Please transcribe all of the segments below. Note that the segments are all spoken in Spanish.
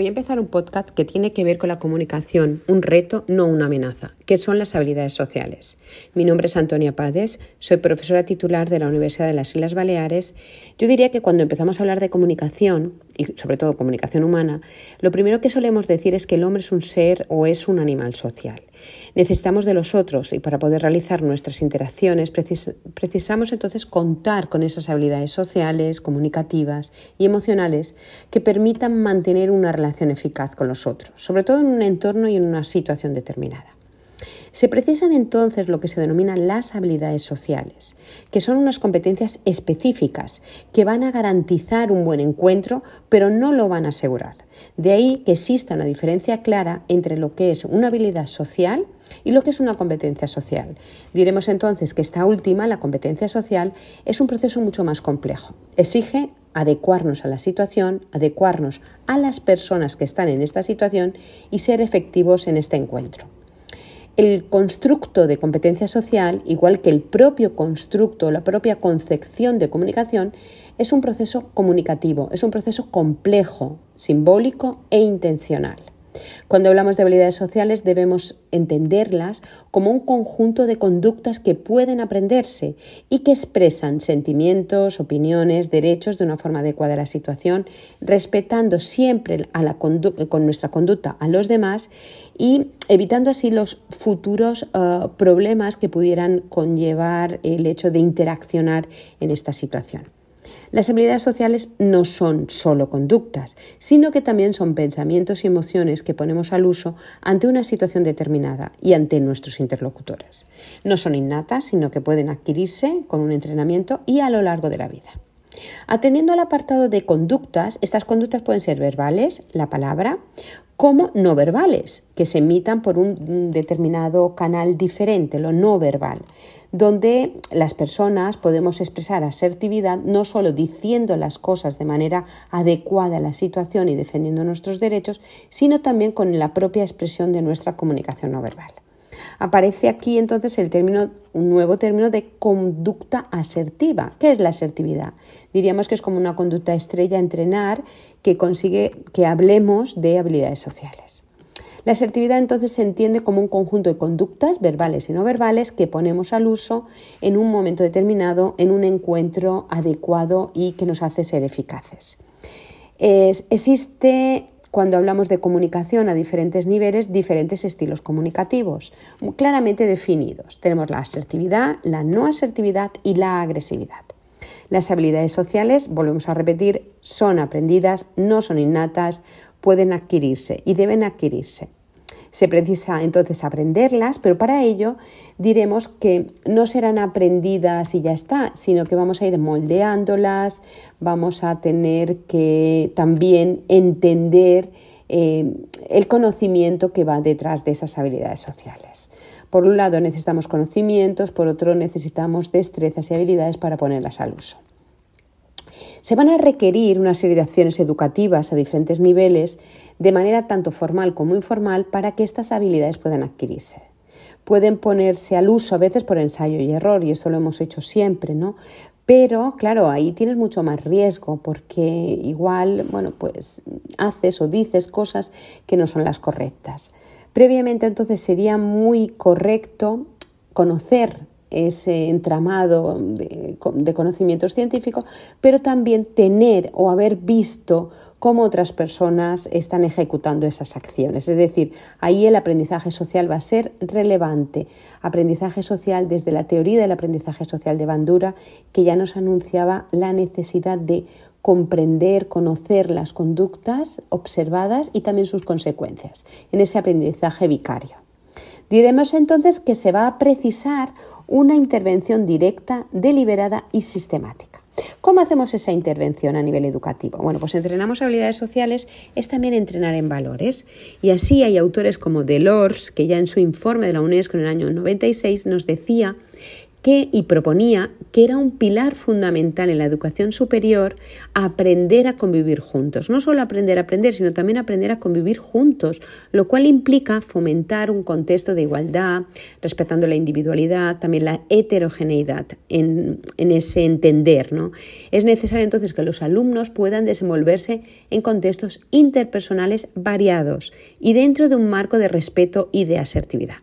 Voy a empezar un podcast que tiene que ver con la comunicación, un reto, no una amenaza, que son las habilidades sociales. Mi nombre es Antonia Pades, soy profesora titular de la Universidad de las Islas Baleares. Yo diría que cuando empezamos a hablar de comunicación, y sobre todo comunicación humana, lo primero que solemos decir es que el hombre es un ser o es un animal social. Necesitamos de los otros y para poder realizar nuestras interacciones precisamos entonces contar con esas habilidades sociales, comunicativas y emocionales que permitan mantener una relación eficaz con los otros, sobre todo en un entorno y en una situación determinada. Se precisan entonces lo que se denominan las habilidades sociales, que son unas competencias específicas que van a garantizar un buen encuentro, pero no lo van a asegurar. De ahí que exista una diferencia clara entre lo que es una habilidad social y lo que es una competencia social. Diremos entonces que esta última, la competencia social, es un proceso mucho más complejo. Exige adecuarnos a la situación, adecuarnos a las personas que están en esta situación y ser efectivos en este encuentro. El constructo de competencia social, igual que el propio constructo, la propia concepción de comunicación, es un proceso comunicativo, es un proceso complejo, simbólico e intencional. Cuando hablamos de habilidades sociales debemos entenderlas como un conjunto de conductas que pueden aprenderse y que expresan sentimientos, opiniones, derechos de una forma adecuada a la situación, respetando siempre con nuestra conducta a los demás y evitando así los futuros eh, problemas que pudieran conllevar el hecho de interaccionar en esta situación. Las habilidades sociales no son solo conductas, sino que también son pensamientos y emociones que ponemos al uso ante una situación determinada y ante nuestros interlocutores. No son innatas, sino que pueden adquirirse con un entrenamiento y a lo largo de la vida. Atendiendo al apartado de conductas, estas conductas pueden ser verbales, la palabra, como no verbales, que se emitan por un determinado canal diferente, lo no verbal, donde las personas podemos expresar asertividad no solo diciendo las cosas de manera adecuada a la situación y defendiendo nuestros derechos, sino también con la propia expresión de nuestra comunicación no verbal. Aparece aquí entonces el término, un nuevo término de conducta asertiva. ¿Qué es la asertividad? Diríamos que es como una conducta estrella entrenar que consigue que hablemos de habilidades sociales. La asertividad entonces se entiende como un conjunto de conductas verbales y no verbales que ponemos al uso en un momento determinado, en un encuentro adecuado y que nos hace ser eficaces. existe cuando hablamos de comunicación a diferentes niveles, diferentes estilos comunicativos, claramente definidos. Tenemos la asertividad, la no asertividad y la agresividad. Las habilidades sociales, volvemos a repetir, son aprendidas, no son innatas, pueden adquirirse y deben adquirirse. Se precisa entonces aprenderlas, pero para ello diremos que no serán aprendidas y ya está, sino que vamos a ir moldeándolas, vamos a tener que también entender eh, el conocimiento que va detrás de esas habilidades sociales. Por un lado necesitamos conocimientos, por otro necesitamos destrezas y habilidades para ponerlas al uso. Se van a requerir una serie de acciones educativas a diferentes niveles, de manera tanto formal como informal, para que estas habilidades puedan adquirirse. Pueden ponerse al uso a veces por ensayo y error, y esto lo hemos hecho siempre, ¿no? Pero, claro, ahí tienes mucho más riesgo porque igual, bueno, pues haces o dices cosas que no son las correctas. Previamente, entonces, sería muy correcto conocer ese entramado de, conocimientos científicos, pero también tener o haber visto cómo otras personas están ejecutando esas acciones. Es decir, ahí el aprendizaje social va a ser relevante. Aprendizaje social desde la teoría del aprendizaje social de Bandura, que ya nos anunciaba la necesidad de comprender, conocer las conductas observadas y también sus consecuencias en ese aprendizaje vicario. Diremos entonces que se va a precisar una intervención directa, deliberada y sistemática. ¿Cómo hacemos esa intervención a nivel educativo? Bueno, pues entrenamos habilidades sociales, es también entrenar en valores. Y así hay autores como Delors, que ya en su informe de la UNESCO en el año 96 nos decía que, y proponía que era un pilar fundamental en la educación superior aprender a convivir juntos. No solo aprender a aprender, sino también aprender a convivir juntos, lo cual implica fomentar un contexto de igualdad, respetando la individualidad, también la heterogeneidad en, ese entender. ¿no? Es necesario entonces que los alumnos puedan desenvolverse en contextos interpersonales variados y dentro de un marco de respeto y de asertividad.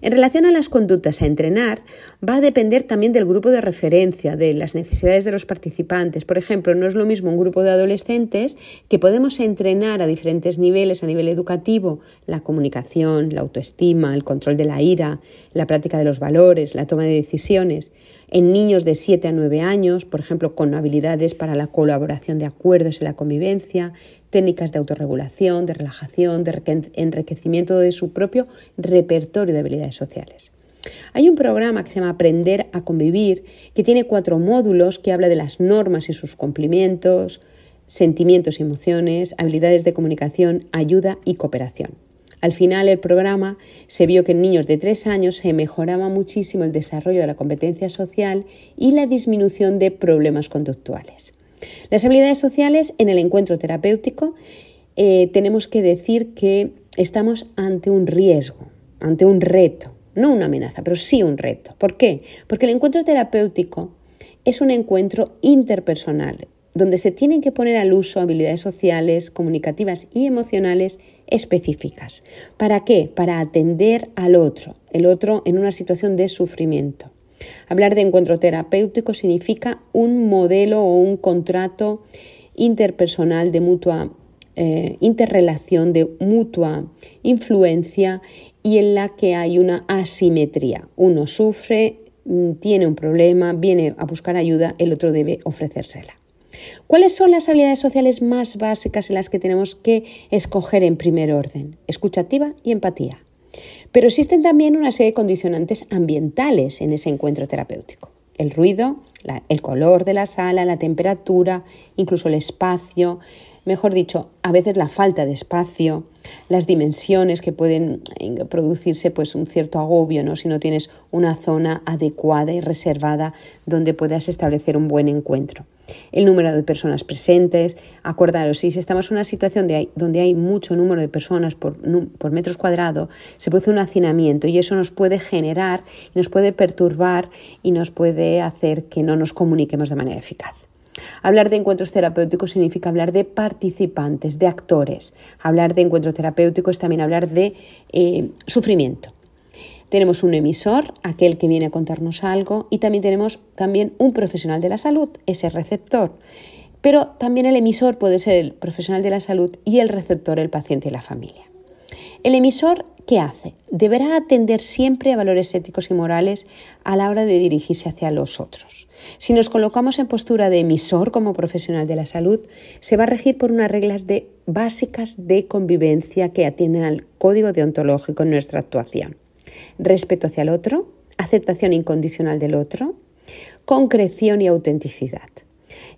En relación a las conductas a entrenar, va a depender también del grupo de referencia, de las necesidades de los participantes. Por ejemplo, no es lo mismo un grupo de adolescentes que podemos entrenar a diferentes niveles, a nivel educativo, la comunicación, la autoestima, el control de la ira, la práctica de los valores, la toma de decisiones. En niños de 7 a 9 años, por ejemplo, con habilidades para la colaboración de acuerdos y la convivencia, técnicas de autorregulación, de relajación, de enriquecimiento de su propio repertorio de habilidades sociales. Hay un programa que se llama Aprender a Convivir, que tiene cuatro módulos que habla de las normas y sus cumplimientos, sentimientos y emociones, habilidades de comunicación, ayuda y cooperación. Al final del programa se vio que en niños de tres años se mejoraba muchísimo el desarrollo de la competencia social y la disminución de problemas conductuales. Las habilidades sociales en el encuentro terapéutico eh, tenemos que decir que estamos ante un riesgo, ante un reto, no una amenaza, pero sí un reto. ¿Por qué? Porque el encuentro terapéutico es un encuentro interpersonal, donde se tienen que poner al uso habilidades sociales, comunicativas y emocionales específicas. ¿Para qué? Para atender al otro, el otro en una situación de sufrimiento. Hablar de encuentro terapéutico significa un modelo o un contrato interpersonal de mutua eh, interrelación, de mutua influencia y en la que hay una asimetría. Uno sufre, mm, tiene un problema, viene a buscar ayuda, el otro debe ofrecérsela. ¿Cuáles son las habilidades sociales más básicas en las que tenemos que escoger en primer orden? Escuchativa y empatía. Pero existen también una serie de condicionantes ambientales en ese encuentro terapéutico. El ruido, el color de la sala, la temperatura, incluso el espacio, mejor dicho, a veces la falta de espacio, las dimensiones que pueden eh, producirse pues un cierto agobio, ¿no? Si no tienes una zona adecuada y reservada donde puedas establecer un buen encuentro. El número de personas presentes, acordaros, si estamos en una situación donde hay mucho número de personas por, por metros cuadrados, se produce un hacinamiento y eso nos puede generar, nos puede perturbar y nos puede hacer que no nos comuniquemos de manera eficaz. Hablar de encuentros terapéuticos significa hablar de participantes, de actores. Hablar de encuentro terapéutico es también hablar de eh, sufrimiento. Tenemos un emisor, aquel que viene a contarnos algo, y también tenemos también un profesional de la salud, ese receptor. Pero también el emisor puede ser el profesional de la salud y el receptor el paciente y la familia. El emisor, ¿qué hace? Deberá atender siempre a valores éticos y morales a la hora de dirigirse hacia los otros. Si nos colocamos en postura de emisor como profesional de la salud, se va a regir por unas reglas de, básicas de convivencia que atienden al código deontológico en nuestra actuación. Respeto hacia el otro, aceptación incondicional del otro, concreción y autenticidad.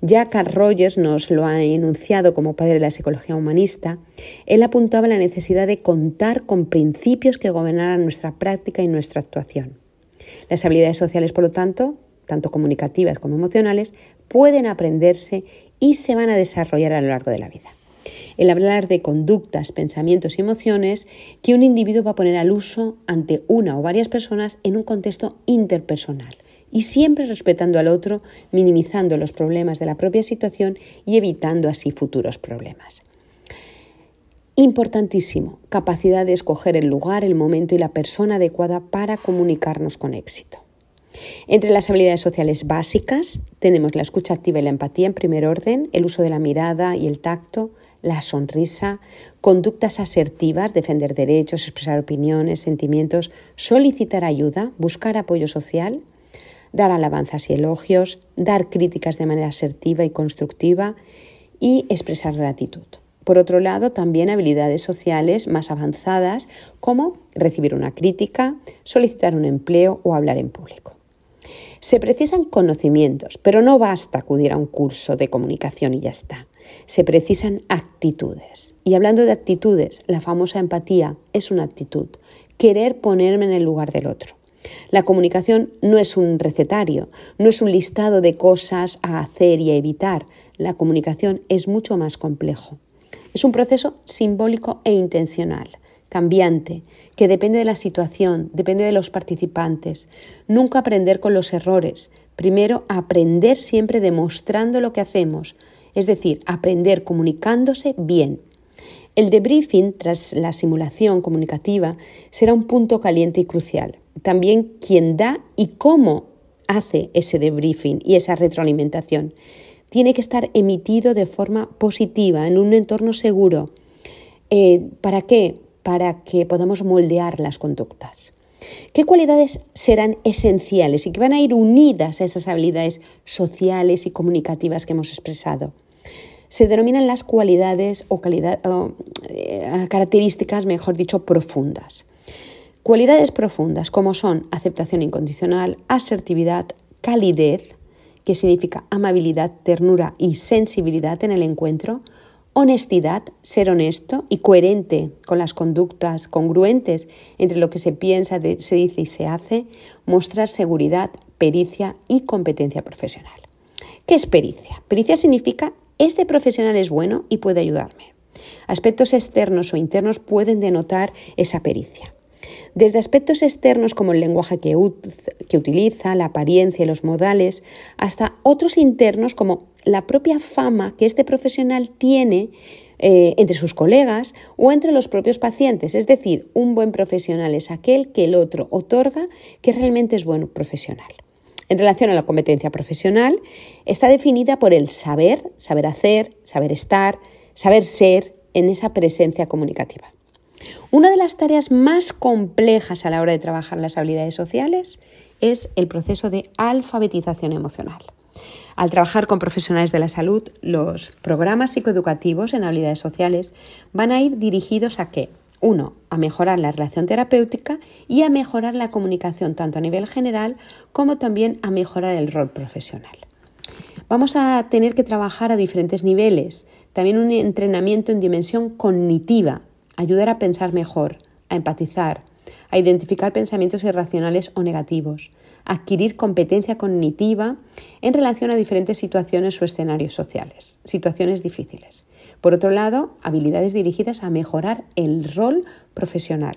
Ya Carl Rogers nos lo ha enunciado como padre de la psicología humanista. Él apuntaba la necesidad de contar con principios que gobernaran nuestra práctica y nuestra actuación. Las habilidades sociales, por lo tanto, tanto comunicativas como emocionales, pueden aprenderse y se van a desarrollar a lo largo de la vida. El hablar de conductas, pensamientos y emociones que un individuo va a poner al uso ante una o varias personas en un contexto interpersonal y siempre respetando al otro, minimizando los problemas de la propia situación y evitando así futuros problemas. Importantísimo, capacidad de escoger el lugar, el momento y la persona adecuada para comunicarnos con éxito. Entre las habilidades sociales básicas tenemos la escucha activa y la empatía en primer orden, el uso de la mirada y el tacto, la sonrisa, conductas asertivas, defender derechos, expresar opiniones, sentimientos, solicitar ayuda, buscar apoyo social, dar alabanzas y elogios, dar críticas de manera asertiva y constructiva y expresar gratitud. Por otro lado, también habilidades sociales más avanzadas como recibir una crítica, solicitar un empleo o hablar en público. Se precisan conocimientos, pero no basta acudir a un curso de comunicación y ya está. Se precisan actitudes. Y hablando de actitudes, la famosa empatía es una actitud, querer ponerme en el lugar del otro. La comunicación no es un recetario, no es un listado de cosas a hacer y a evitar. La comunicación es mucho más complejo. Es un proceso simbólico e intencional, cambiante, que depende de la situación, depende de los participantes. Nunca aprender con los errores. Primero, aprender siempre demostrando lo que hacemos, es decir, aprender comunicándose bien. El debriefing tras la simulación comunicativa será un punto caliente y crucial. También quién da y cómo hace ese debriefing y esa retroalimentación. Tiene que estar emitido de forma positiva, en un entorno seguro. Eh, ¿Para qué? Para que podamos moldear las conductas. ¿Qué cualidades serán esenciales y que van a ir unidas a esas habilidades sociales y comunicativas que hemos expresado? Se denominan las cualidades o, eh, características, mejor dicho, profundas. Cualidades profundas como son aceptación incondicional, asertividad, calidez, que significa amabilidad, ternura y sensibilidad en el encuentro, honestidad, ser honesto y coherente con las conductas congruentes entre lo que se piensa, se dice y se hace, mostrar seguridad, pericia y competencia profesional. ¿Qué es pericia? Pericia significa este profesional es bueno y puede ayudarme. Aspectos externos o internos pueden denotar esa pericia. Desde aspectos externos como el lenguaje que, utiliza, la apariencia y los modales, hasta otros internos como la propia fama que este profesional tiene eh, entre sus colegas o entre los propios pacientes. Es decir, un buen profesional es aquel que el otro otorga que realmente es buen profesional. En relación a la competencia profesional, está definida por el saber, saber hacer, saber estar, saber ser en esa presencia comunicativa. Una de las tareas más complejas a la hora de trabajar las habilidades sociales es el proceso de alfabetización emocional. Al trabajar con profesionales de la salud, los programas psicoeducativos en habilidades sociales van a ir dirigidos a qué? Uno, a mejorar la relación terapéutica y a mejorar la comunicación tanto a nivel general como también a mejorar el rol profesional. Vamos a tener que trabajar a diferentes niveles, también un entrenamiento en dimensión cognitiva, ayudar a pensar mejor, a empatizar, a identificar pensamientos irracionales o negativos, adquirir competencia cognitiva en relación a diferentes situaciones o escenarios sociales, situaciones difíciles. Por otro lado, habilidades dirigidas a mejorar el rol profesional.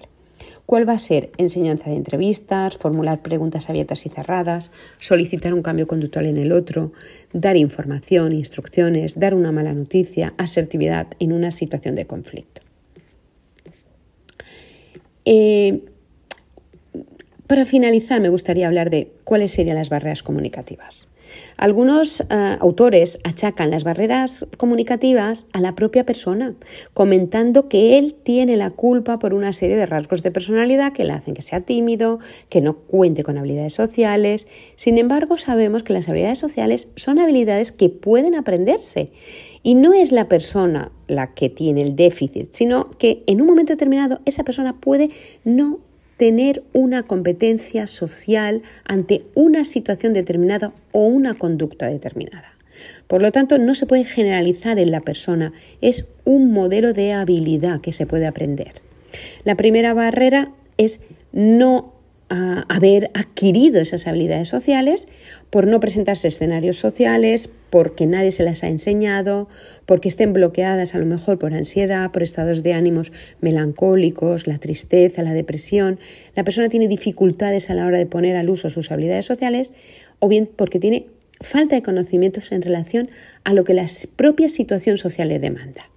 ¿Cuál va a ser? Enseñanza de entrevistas, formular preguntas abiertas y cerradas, solicitar un cambio conductual en el otro, dar información, instrucciones, dar una mala noticia, asertividad en una situación de conflicto. Eh, para finalizar, me gustaría hablar de cuáles serían las barreras comunicativas. Algunos eh, autores achacan las barreras comunicativas a la propia persona, comentando que él tiene la culpa por una serie de rasgos de personalidad que le hacen que sea tímido, que no cuente con habilidades sociales. Sin embargo, sabemos que las habilidades sociales son habilidades que pueden aprenderse y no es la persona la que tiene el déficit, sino que en un momento determinado esa persona puede no tener una competencia social ante una situación determinada o una conducta determinada. Por lo tanto, no se puede generalizar en la persona, es un modelo de habilidad que se puede aprender. La primera barrera es no haber adquirido esas habilidades sociales por no presentarse escenarios sociales, porque nadie se las ha enseñado, porque estén bloqueadas a lo mejor por ansiedad, por estados de ánimos melancólicos, la tristeza, la depresión. La persona tiene dificultades a la hora de poner al uso sus habilidades sociales o bien porque tiene falta de conocimientos en relación a lo que la propia situación social le demanda.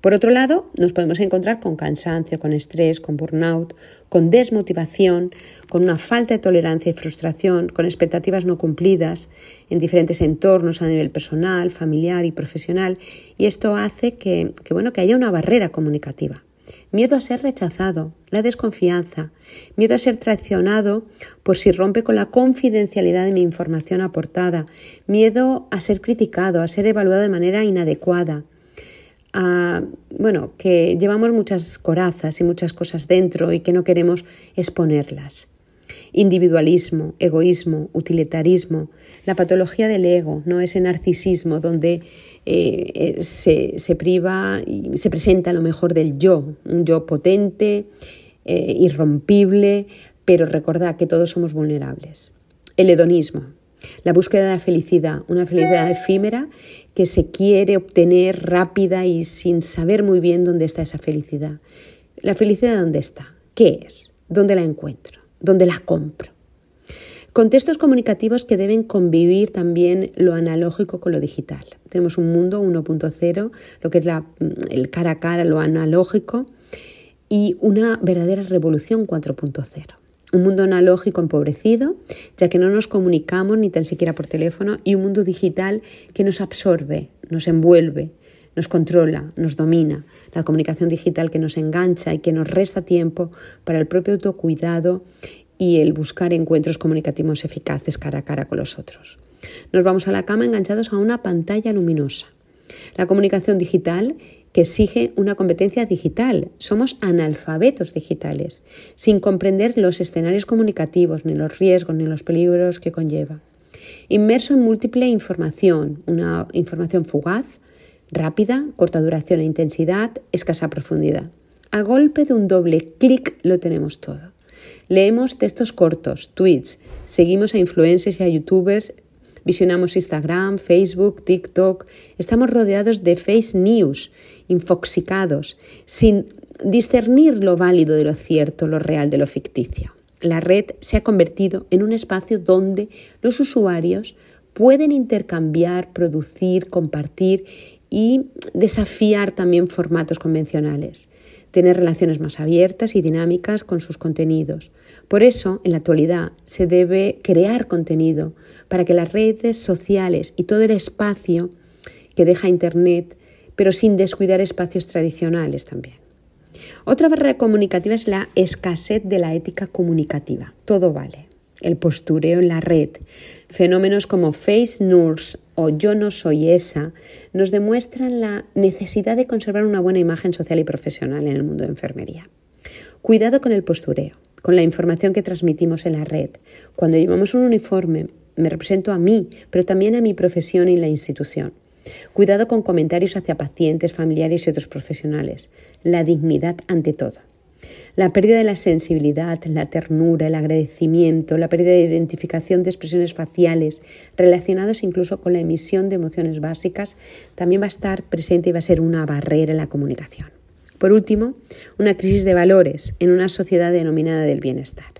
Por otro lado, nos podemos encontrar con cansancio, con estrés, con burnout, con desmotivación, con una falta de tolerancia y frustración, con expectativas no cumplidas en diferentes entornos a nivel personal, familiar y profesional. Y esto hace que, bueno, que haya una barrera comunicativa. Miedo a ser rechazado, la desconfianza, miedo a ser traicionado por si rompe con la confidencialidad de mi información aportada, miedo a ser criticado, a ser evaluado de manera inadecuada, bueno, que llevamos muchas corazas y muchas cosas dentro y que no queremos exponerlas. Individualismo, egoísmo, utilitarismo, la patología del ego, no ese narcisismo donde eh, eh, se, se, priva y se presenta lo mejor del yo, un yo potente, eh, irrompible, pero recordad que todos somos vulnerables. El hedonismo, la búsqueda de la felicidad, una felicidad efímera que se quiere obtener rápida y sin saber muy bien dónde está esa felicidad. ¿La felicidad dónde está? ¿Qué es? ¿Dónde la encuentro? ¿Dónde la compro? Contextos comunicativos que deben convivir también lo analógico con lo digital. Tenemos un mundo 1.0, lo que es el cara a cara, lo analógico, y una verdadera revolución 4.0. Un mundo analógico empobrecido, ya que no nos comunicamos ni tan siquiera por teléfono, y un mundo digital que nos absorbe, nos envuelve, nos controla, nos domina. La comunicación digital que nos engancha y que nos resta tiempo para el propio autocuidado y el buscar encuentros comunicativos eficaces cara a cara con los otros. Nos vamos a la cama enganchados a una pantalla luminosa. La comunicación digital que exige una competencia digital. Somos analfabetos digitales, sin comprender los escenarios comunicativos, ni los riesgos, ni los peligros que conlleva. Inmerso en múltiple información, una información fugaz, rápida, corta duración e intensidad, escasa profundidad. A golpe de un doble clic lo tenemos todo. Leemos textos cortos, tweets, seguimos a influencers y a youtubers Visionamos Instagram, Facebook, TikTok. Estamos rodeados de face news, infoxicados, sin discernir lo válido de lo cierto, lo real de lo ficticio. La red se ha convertido en un espacio donde los usuarios pueden intercambiar, producir, compartir y desafiar también formatos convencionales, tener relaciones más abiertas y dinámicas con sus contenidos, por eso, en la actualidad, se debe crear contenido para que las redes sociales y todo el espacio que deja Internet, pero sin descuidar espacios tradicionales también. Otra barrera comunicativa es la escasez de la ética comunicativa. Todo vale. El postureo en la red, fenómenos como face nurse o yo no soy esa, nos demuestran la necesidad de conservar una buena imagen social y profesional en el mundo de enfermería. Cuidado con el postureo con la información que transmitimos en la red. Cuando llevamos un uniforme, me represento a mí, pero también a mi profesión y la institución. Cuidado con comentarios hacia pacientes, familiares y otros profesionales. La dignidad ante todo. La pérdida de la sensibilidad, la ternura, el agradecimiento, la pérdida de identificación de expresiones faciales relacionados incluso con la emisión de emociones básicas también va a estar presente y va a ser una barrera en la comunicación. Por último, una crisis de valores en una sociedad denominada del bienestar,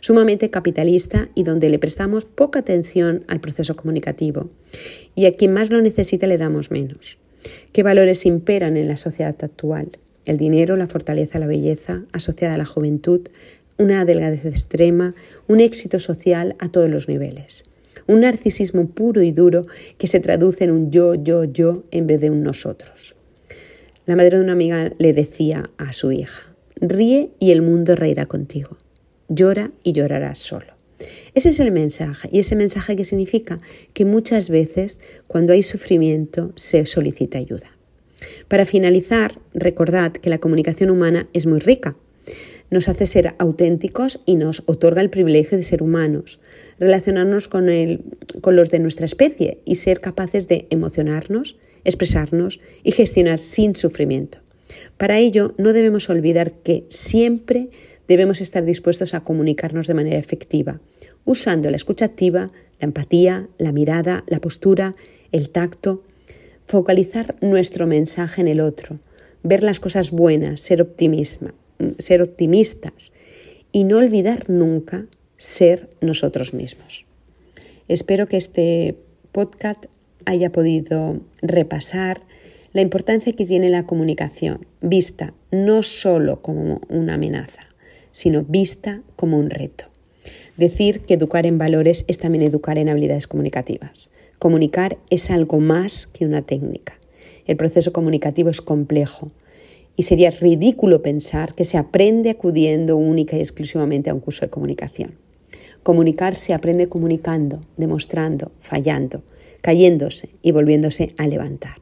sumamente capitalista y donde le prestamos poca atención al proceso comunicativo y a quien más lo necesita le damos menos. ¿Qué valores imperan en la sociedad actual? El dinero, la fortaleza, la belleza, asociada a la juventud, una delgadez extrema, un éxito social a todos los niveles. Un narcisismo puro y duro que se traduce en un yo, yo, yo en vez de un nosotros. La madre de una amiga le decía a su hija, ríe y el mundo reirá contigo, llora y llorarás solo. Ese es el mensaje. ¿Y ese mensaje qué significa? Que muchas veces cuando hay sufrimiento se solicita ayuda. Para finalizar, recordad que la comunicación humana es muy rica. Nos hace ser auténticos y nos otorga el privilegio de ser humanos, relacionarnos con, con los de nuestra especie y ser capaces de emocionarnos, expresarnos y gestionar sin sufrimiento. Para ello, no debemos olvidar que siempre debemos estar dispuestos a comunicarnos de manera efectiva, usando la escucha activa, la empatía, la mirada, la postura, el tacto, focalizar nuestro mensaje en el otro, ver las cosas buenas, ser, optimistas y no olvidar nunca ser nosotros mismos. Espero que este podcast haya podido repasar la importancia que tiene la comunicación, vista no solo como una amenaza, sino vista como un reto. Decir que educar en valores es también educar en habilidades comunicativas. Comunicar es algo más que una técnica. El proceso comunicativo es complejo y sería ridículo pensar que se aprende acudiendo única y exclusivamente a un curso de comunicación. Comunicar se aprende comunicando, demostrando, fallando, cayéndose y volviéndose a levantar.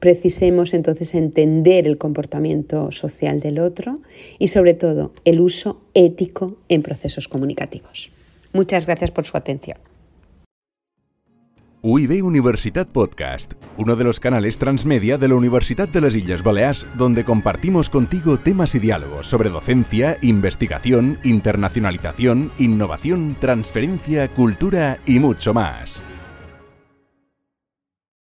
Precisemos entonces entender el comportamiento social del otro y sobre todo el uso ético en procesos comunicativos. Muchas gracias por su atención. UIB Universitat Podcast uno de los canales transmedia de la Universidad de las Islas Baleares, donde compartimos contigo temas y diálogos sobre docencia, investigación, internacionalización, innovación, transferencia, cultura y mucho más.